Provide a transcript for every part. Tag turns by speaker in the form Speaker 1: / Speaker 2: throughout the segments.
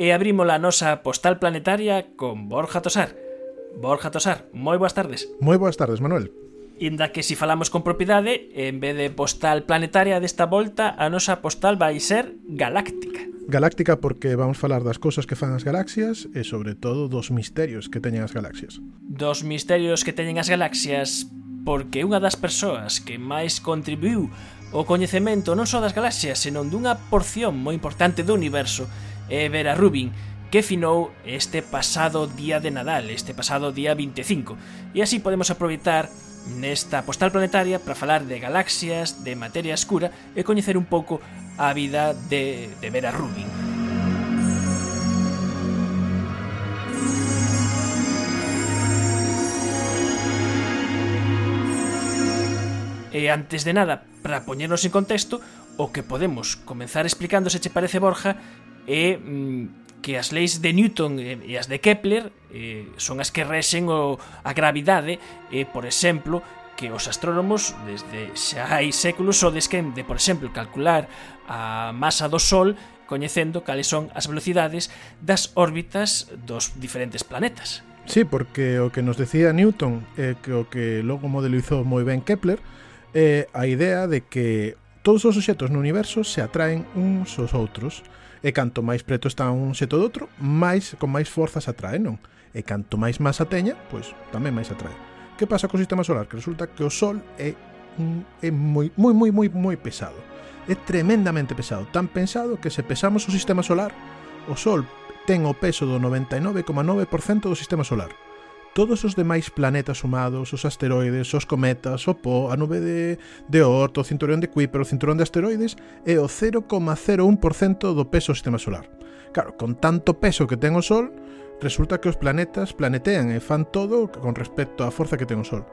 Speaker 1: e abrimos a nosa postal planetaria con Borja Tosar. Borja Tosar, moi boas tardes.
Speaker 2: Moi boas tardes, Manuel.
Speaker 1: Inda que si falamos con propiedade, en vez de postal planetaria desta volta, a nosa postal vai ser galáctica.
Speaker 2: Galáctica porque vamos falar das cousas que fan as galaxias e sobre todo dos misterios que teñen as galaxias.
Speaker 1: Dos misterios que teñen as galaxias porque unha das persoas que máis contribuiu o coñecemento non só das galaxias, senón dunha porción moi importante do universo e Vera Rubin, que finou este pasado día de Nadal, este pasado día 25. E así podemos aproveitar nesta postal planetaria para falar de galaxias, de materia escura e coñecer un pouco a vida de, de Vera Rubin. E antes de nada, para poñernos en contexto, o que podemos comenzar explicando se che parece Borja é mm, que as leis de Newton e as de Kepler eh, son as que rexen o, a gravidade e, por exemplo, que os astrónomos desde xa hai séculos o desquen de, por exemplo, calcular a masa do Sol coñecendo cales son as velocidades das órbitas dos diferentes planetas.
Speaker 2: Sí, porque o que nos decía Newton é que o que logo modelizou moi ben Kepler é a idea de que todos os obxectos no universo se atraen uns aos outros e canto máis preto está un xeto do outro, máis con máis forzas atrae, non? E canto máis masa teña, pois tamén máis atrae. Que pasa co sistema solar? Que resulta que o Sol é, é moi, moi, moi, moi, moi pesado. É tremendamente pesado, tan pesado que se pesamos o sistema solar, o Sol ten o peso do 99,9% do sistema solar todos os demais planetas sumados, os asteroides, os cometas, o Po, a nube de, de Oort, o cinturón de Kuiper, o cinturón de asteroides é o 0,01% do peso do sistema solar. Claro, con tanto peso que ten o Sol, resulta que os planetas planetean e fan todo con respecto á forza que ten o Sol.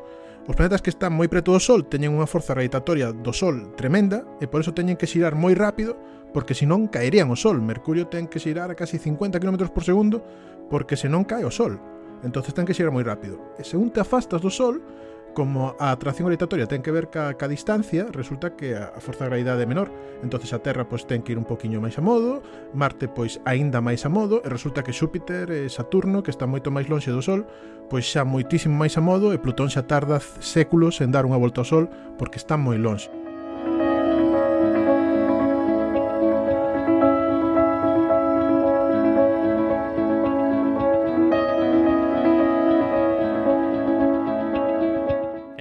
Speaker 2: Os planetas que están moi preto do Sol teñen unha forza gravitatoria do Sol tremenda e por iso teñen que xirar moi rápido porque senón caerían o Sol. Mercurio ten que xirar a casi 50 km por segundo porque senón cae o Sol entonces ten que xerar moi rápido. E según te afastas do Sol, como a atracción gravitatoria ten que ver ca, ca distancia, resulta que a, a forza de gravidade é menor. entonces a Terra pois ten que ir un poquiño máis a modo, Marte pois aínda máis a modo, e resulta que Xúpiter e Saturno, que está moito máis lonxe do Sol, pois xa moitísimo máis a modo e Plutón xa tarda séculos en dar unha volta ao Sol porque está moi lonxe.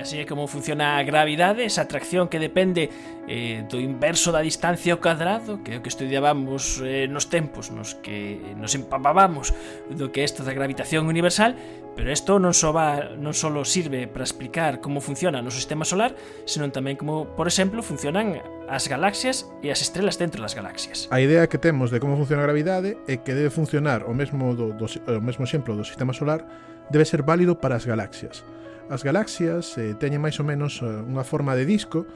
Speaker 1: Así é como funciona a gravidade, esa atracción que depende eh, do inverso da distancia ao cadrado, que é o que estudiábamos eh, nos tempos nos que nos empapábamos do que é isto da gravitación universal, pero isto non só va, non só sirve para explicar como funciona o sistema solar, senón tamén como, por exemplo, funcionan as galaxias e as estrelas dentro das galaxias.
Speaker 2: A idea que temos de como funciona a gravidade é que debe funcionar o mesmo do, do o mesmo exemplo do sistema solar debe ser válido para as galaxias. As galaxias eh, teñen máis ou menos eh, unha forma de disco,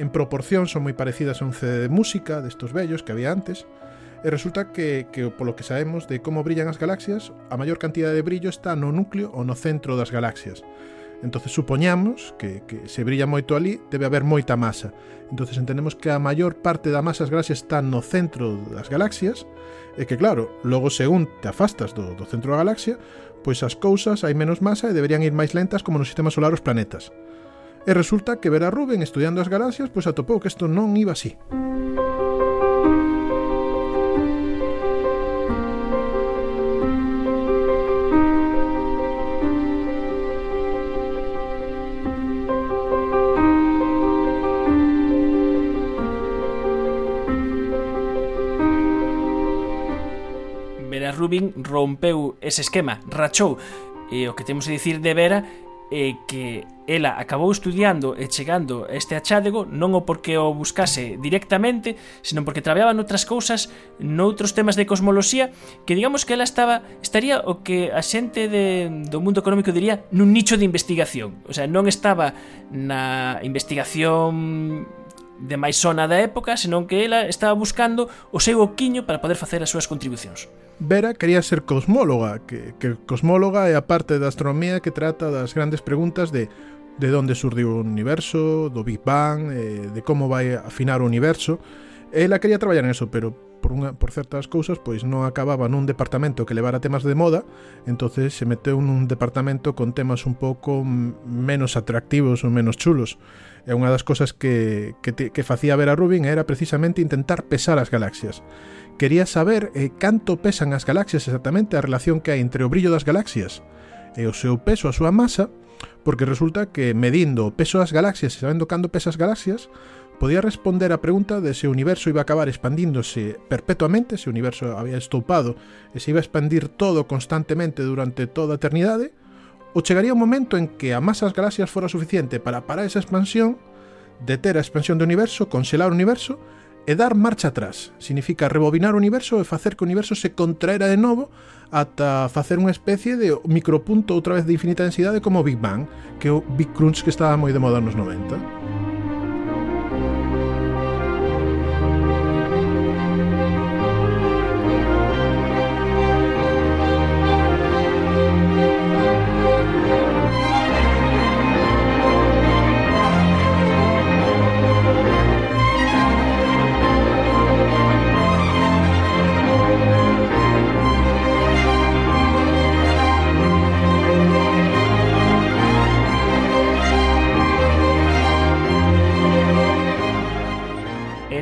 Speaker 2: en proporción son moi parecidas a un CD de música destos vellos que había antes, e resulta que, que polo que sabemos de como brillan as galaxias, a maior cantidad de brillo está no núcleo ou no centro das galaxias. Entonces supoñamos que, que se brilla moito ali, debe haber moita masa. Entonces entendemos que a maior parte da masa das galaxias está no centro das galaxias, e que claro, logo según te afastas do, do centro da galaxia, pois as cousas hai menos masa e deberían ir máis lentas como no sistema solar os planetas. E resulta que Vera Rubin, estudiando as galaxias, pois atopou que isto non iba así.
Speaker 1: Música Rubin rompeu ese esquema, rachou. E o que temos a dicir de Vera é que ela acabou estudiando e chegando a este achádego non o porque o buscase directamente, senón porque traballaba noutras cousas, noutros temas de cosmoloxía, que digamos que ela estaba estaría o que a xente de, do mundo económico diría nun nicho de investigación. O sea, non estaba na investigación de maisona da época, senón que ela estaba buscando o seu oquiño para poder facer as súas contribucións.
Speaker 2: Vera quería ser cosmóloga, que, que cosmóloga é a parte da astronomía que trata das grandes preguntas de de onde surdiu o universo, do Big Bang, eh, de como vai afinar o universo. Ela quería traballar en eso, pero por, unha, por certas cousas, pois non acababa nun departamento que levara temas de moda, entonces se meteu nun departamento con temas un pouco menos atractivos ou menos chulos. E unha das cousas que, que, te, que facía ver a Rubin era precisamente intentar pesar as galaxias. Quería saber eh, canto pesan as galaxias exactamente a relación que hai entre o brillo das galaxias e o seu peso, a súa masa, porque resulta que medindo o peso das galaxias e sabendo cando pesa as galaxias, podía responder a pregunta de se o universo iba a acabar expandíndose perpetuamente, se o universo había estoupado e se iba a expandir todo constantemente durante toda a eternidade, ou chegaría un momento en que a masa das galaxias fora suficiente para parar esa expansión, deter a expansión do universo, conxelar o universo e dar marcha atrás. Significa rebobinar o universo e facer que o universo se contraera de novo ata facer unha especie de micropunto outra vez de infinita densidade como o Big Bang, que é o Big Crunch que estaba moi de moda nos 90.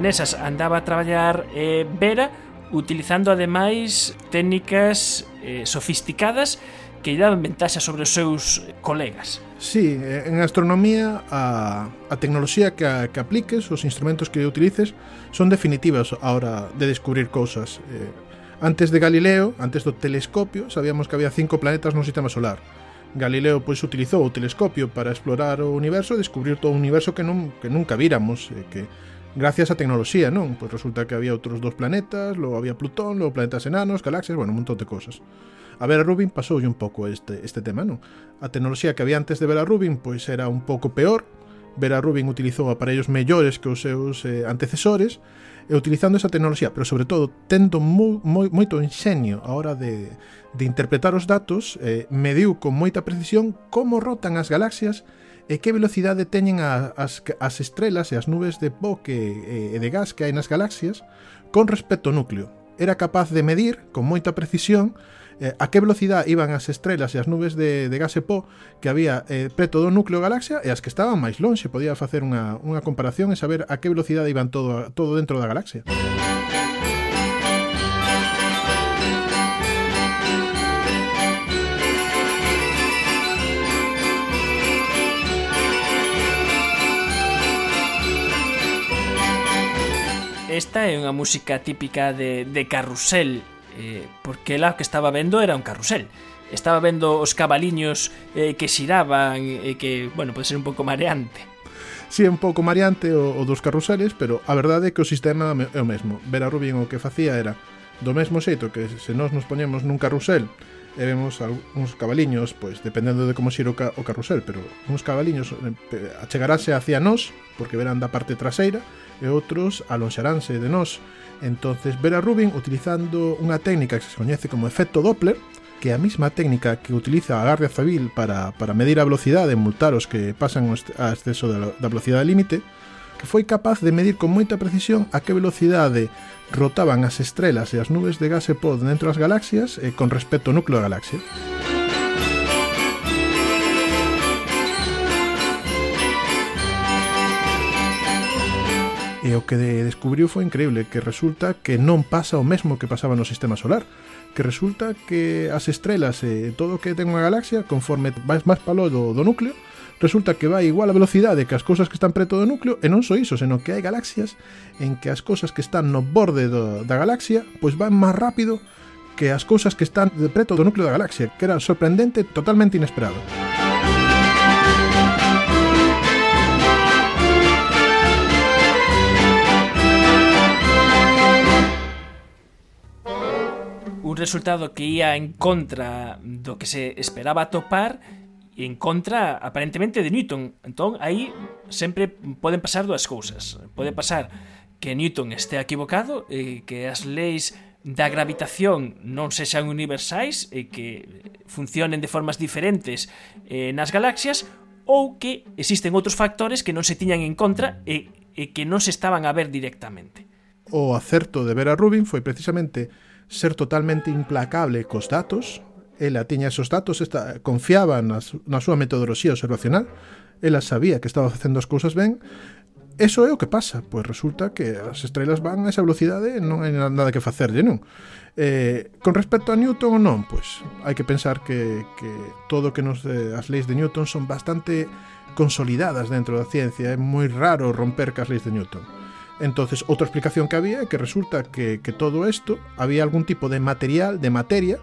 Speaker 1: nesas andaba a traballar eh, Vera utilizando ademais técnicas eh, sofisticadas que lle daban ventaxa sobre os seus colegas.
Speaker 2: Sí, eh, en astronomía a, a tecnoloxía que, a, que apliques, os instrumentos que utilices son definitivas a hora de descubrir cousas. Eh, antes de Galileo, antes do telescopio, sabíamos que había cinco planetas no sistema solar. Galileo pois utilizou o telescopio para explorar o universo e descubrir todo o universo que, non, que nunca víramos, eh, que gracias á tecnoloxía, non? Pois resulta que había outros dos planetas, logo había Plutón, logo planetas enanos, galaxias, bueno, un montón de cosas. A Vera Rubin pasoulle un pouco este, este tema, non? A tecnoloxía que había antes de Vera Rubin pois era un pouco peor, Vera Rubin utilizou aparellos mellores que os seus eh, antecesores e utilizando esa tecnoloxía, pero sobre todo tendo moi, moi, moito enxeño a hora de, de interpretar os datos, eh, mediu con moita precisión como rotan as galaxias e que velocidade teñen a, as, as estrelas e as nubes de pó que, e de gas que hai nas galaxias con respecto ao núcleo. Era capaz de medir con moita precisión eh, a que velocidade iban as estrelas e as nubes de, de gas e pó que había eh, preto do núcleo galaxia e as que estaban máis lonxe. Podía facer unha, unha comparación e saber a que velocidade iban todo, todo dentro da galaxia.
Speaker 1: esta é unha música típica de, de carrusel, eh, porque lá que estaba vendo era un carrusel. Estaba vendo os cabaliños eh, que xiraban e eh, que, bueno, pode ser un pouco mareante.
Speaker 2: Si sí, é un pouco mareante o, o dos carruseles, pero a verdade é que o sistema é o mesmo. Vera Rubin o que facía era do mesmo xeito que se nós nos poñemos nun carrusel e vemos uns cabaliños, pois dependendo de como xiro o carrusel, pero uns cabaliños eh, achegaránse hacia nós porque verán da parte traseira e outros alonxaránse de nós. Entonces Vera Rubin utilizando unha técnica que se coñece como efecto Doppler, que é a mesma técnica que utiliza a Guardia Civil para, para medir a velocidade e multar os que pasan a exceso da, da velocidade límite, que foi capaz de medir con moita precisión a que velocidade rotaban as estrelas e as nubes de gas e pod dentro das galaxias e con respecto ao núcleo da galaxia. E o que descubriu foi increíble, que resulta que non pasa o mesmo que pasaba no sistema solar, que resulta que as estrelas e todo o que ten unha galaxia, conforme vais máis palo do, do núcleo, resulta que vai igual a velocidade que as cousas que están preto do núcleo e non só iso, senón que hai galaxias en que as cousas que están no borde do, da galaxia pois van máis rápido que as cousas que están de preto do núcleo da galaxia, que era sorprendente, totalmente inesperado.
Speaker 1: Un resultado que ia en contra do que se esperaba topar en contra aparentemente de Newton. Entón, aí sempre poden pasar dúas cousas. Pode pasar que Newton estea equivocado e que as leis da gravitación non sexan universais e que funcionen de formas diferentes eh, nas galaxias ou que existen outros factores que non se tiñan en contra e, e que non se estaban a ver directamente.
Speaker 2: O acerto de Vera Rubin foi precisamente ser totalmente implacable cos datos, ela tiña esos datos, esta, confiaba na, na súa metodoloxía observacional, ela sabía que estaba facendo as cousas ben, eso é o que pasa, pois resulta que as estrelas van a esa velocidade e non hai nada que facerlle, non? Eh, con respecto a Newton ou non, pois hai que pensar que, que todo que nos eh, as leis de Newton son bastante consolidadas dentro da ciencia, é moi raro romper cas leis de Newton. Entonces, outra explicación que había é que resulta que, que todo isto había algún tipo de material, de materia,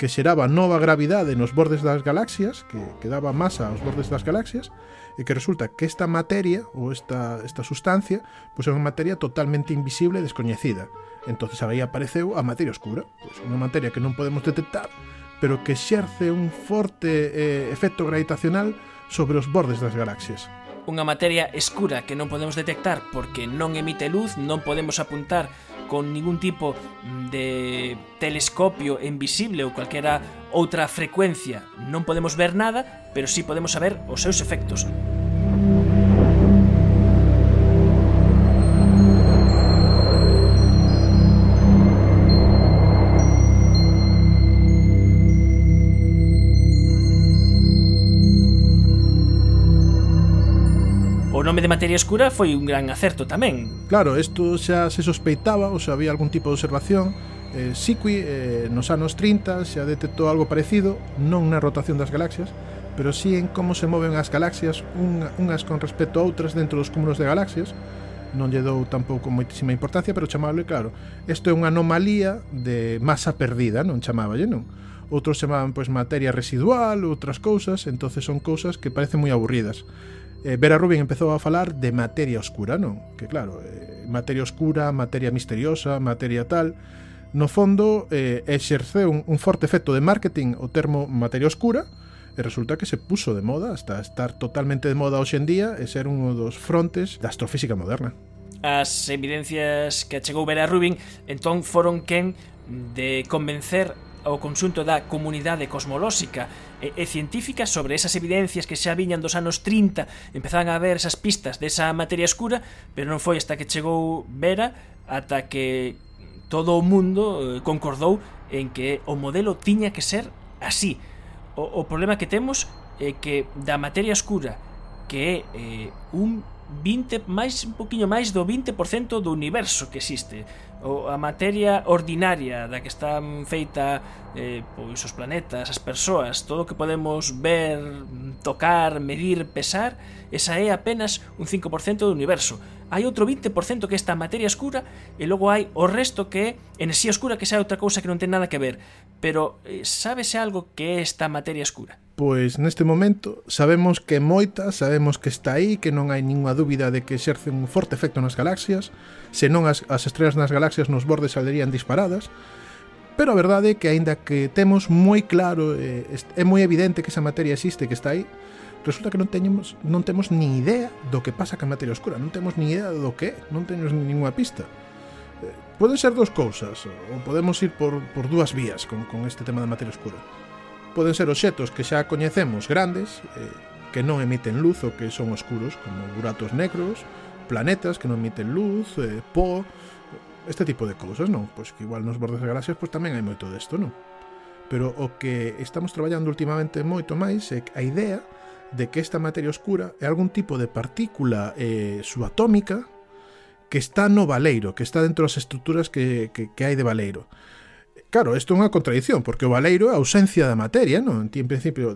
Speaker 2: que xeraba nova gravidade nos bordes das galaxias, que, que daba masa aos bordes das galaxias, e que resulta que esta materia ou esta, esta sustancia pois é unha materia totalmente invisible e descoñecida. entonces aí apareceu a materia oscura, pois unha materia que non podemos detectar, pero que xerce un forte eh, efecto gravitacional sobre os bordes das galaxias
Speaker 1: unha materia escura que non podemos detectar porque non emite luz, non podemos apuntar con ningún tipo de telescopio invisible ou calquera outra frecuencia. Non podemos ver nada, pero sí podemos saber os seus efectos. nome de materia escura foi un gran acerto tamén.
Speaker 2: Claro, isto xa se sospeitaba, ou xa había algún tipo de observación, eh, Siqui eh, nos anos 30 xa detectou algo parecido, non na rotación das galaxias, pero sí en como se moven as galaxias unha, unhas con respecto a outras dentro dos cúmulos de galaxias, non lle dou tampouco moitísima importancia, pero chamable, claro, isto é unha anomalía de masa perdida, non chamaballe, non? Outros chamaban pois materia residual, outras cousas, entonces son cousas que parecen moi aburridas eh, Vera Rubin empezou a falar de materia oscura, non? Que claro, eh, materia oscura, materia misteriosa, materia tal... No fondo, eh, exerceu un, un forte efecto de marketing o termo materia oscura, e resulta que se puso de moda hasta estar totalmente de moda hoxe en día e ser un dos frontes da astrofísica moderna.
Speaker 1: As evidencias que achegou Vera Rubin entón foron quen de convencer ao conxunto da comunidade cosmolóxica e, e científica sobre esas evidencias que xa viñan dos anos 30 empezaban a ver esas pistas desa materia escura pero non foi hasta que chegou Vera ata que todo o mundo eh, concordou en que o modelo tiña que ser así. O, o problema que temos é que da materia escura que é eh, un 20, máis un poquinho máis do 20% do universo que existe. O, a materia ordinaria da que están feita eh, pois os planetas, as persoas, todo o que podemos ver, tocar, medir, pesar, esa é apenas un 5% do universo. Hai outro 20% que é esta materia escura e logo hai o resto que é enerxía escura que xa é outra cousa que non ten nada que ver. Pero eh, sábese algo que é esta materia escura?
Speaker 2: pois neste momento sabemos que moita, sabemos que está aí, que non hai ninguna dúbida de que exerce un forte efecto nas galaxias, senón as, as estrelas nas galaxias nos bordes salerían disparadas, pero a verdade é que aínda que temos moi claro, eh, é moi evidente que esa materia existe, que está aí, resulta que non teñemos non temos ni idea do que pasa ca materia oscura, non temos ni idea do que é, non temos ninguna pista. Eh, poden ser dous cousas, ou podemos ir por, por dúas vías con, con este tema da materia oscura poden ser obxetos que xa coñecemos grandes, eh, que non emiten luz ou que son oscuros, como buratos negros, planetas que non emiten luz, eh, po, este tipo de cousas, non? Pois que igual nos bordes das galaxias pois tamén hai moito desto, non? Pero o que estamos traballando últimamente moito máis é a idea de que esta materia oscura é algún tipo de partícula eh, subatómica que está no valeiro, que está dentro das estruturas que, que, que hai de valeiro. Claro, isto é unha contradición, porque o valeiro é a ausencia da materia, non? En principio,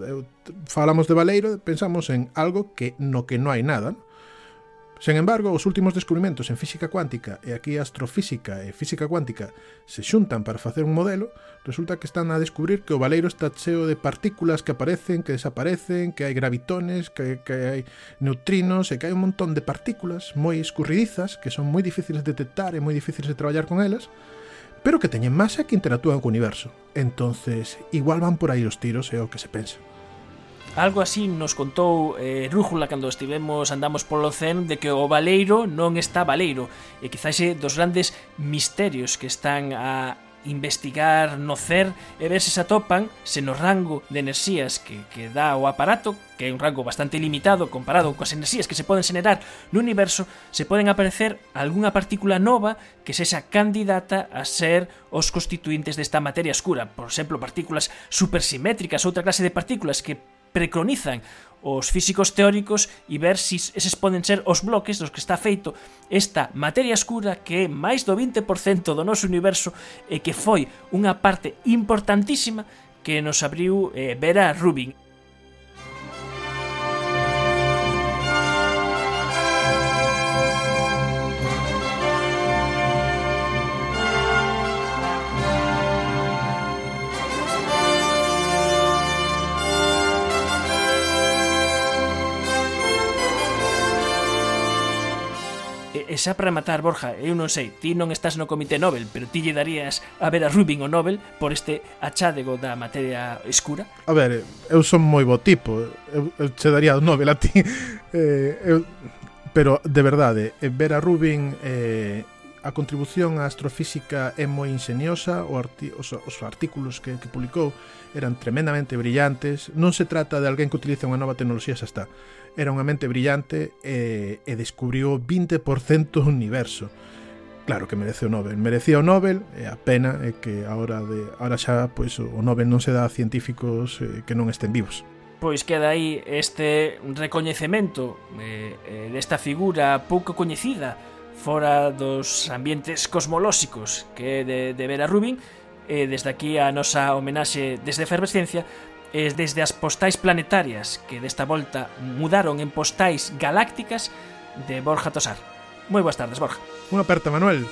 Speaker 2: falamos de valeiro, pensamos en algo que no que non hai nada. Non? Sen embargo, os últimos descubrimentos en física cuántica e aquí astrofísica e física cuántica se xuntan para facer un modelo, resulta que están a descubrir que o valeiro está cheo de partículas que aparecen, que desaparecen, que hai gravitones, que, que hai neutrinos e que hai un montón de partículas moi escurridizas que son moi difíciles de detectar e moi difíciles de traballar con elas, pero que teñen masa que interactúan co universo. Entonces, igual van por aí os tiros, é o que se pensa.
Speaker 1: Algo así nos contou eh, Rújula cando estivemos andamos polo CEN de que o Valeiro non está Valeiro e quizás é dos grandes misterios que están a investigar no CER e ver se se atopan se no rango de enerxías que, que dá o aparato, que é un rango bastante limitado comparado coas enerxías que se poden xenerar no universo, se poden aparecer algunha partícula nova que sexa candidata a ser os constituintes desta materia escura, por exemplo, partículas supersimétricas, outra clase de partículas que precronizan os físicos teóricos e ver si eses poden ser os bloques dos que está feito esta materia escura que é máis do 20% do noso universo e que foi unha parte importantísima que nos abriu eh, Vera Rubin. E xa para matar, Borja, eu non sei, ti non estás no Comité Nobel, pero ti lle darías a ver a Rubin o Nobel por este achádego da materia escura?
Speaker 2: A ver, eu son moi bo tipo, eu, eu che daría o Nobel a ti. Eh, eu, pero, de verdade, eh, ver a Rubin... Eh, a contribución á astrofísica é moi ingeniosa, o arti os, os artículos que, que publicou eran tremendamente brillantes, non se trata de alguén que utiliza unha nova tecnoloxía, xa está era unha mente brillante eh, e, e descubriu 20% do universo. Claro que merece o Nobel, merecía o Nobel, e a pena é que agora de agora xa pois o Nobel non se dá a científicos eh, que non estén vivos.
Speaker 1: Pois queda aí este recoñecemento eh, eh, desta figura pouco coñecida fora dos ambientes cosmolóxicos que é de, de Vera Rubin, e desde aquí a nosa homenaxe desde Efervescencia e desde as postais planetarias que desta volta mudaron en postais galácticas de Borja Tosar. Moi boas tardes, Borja.
Speaker 2: Unha aperta, Manuel.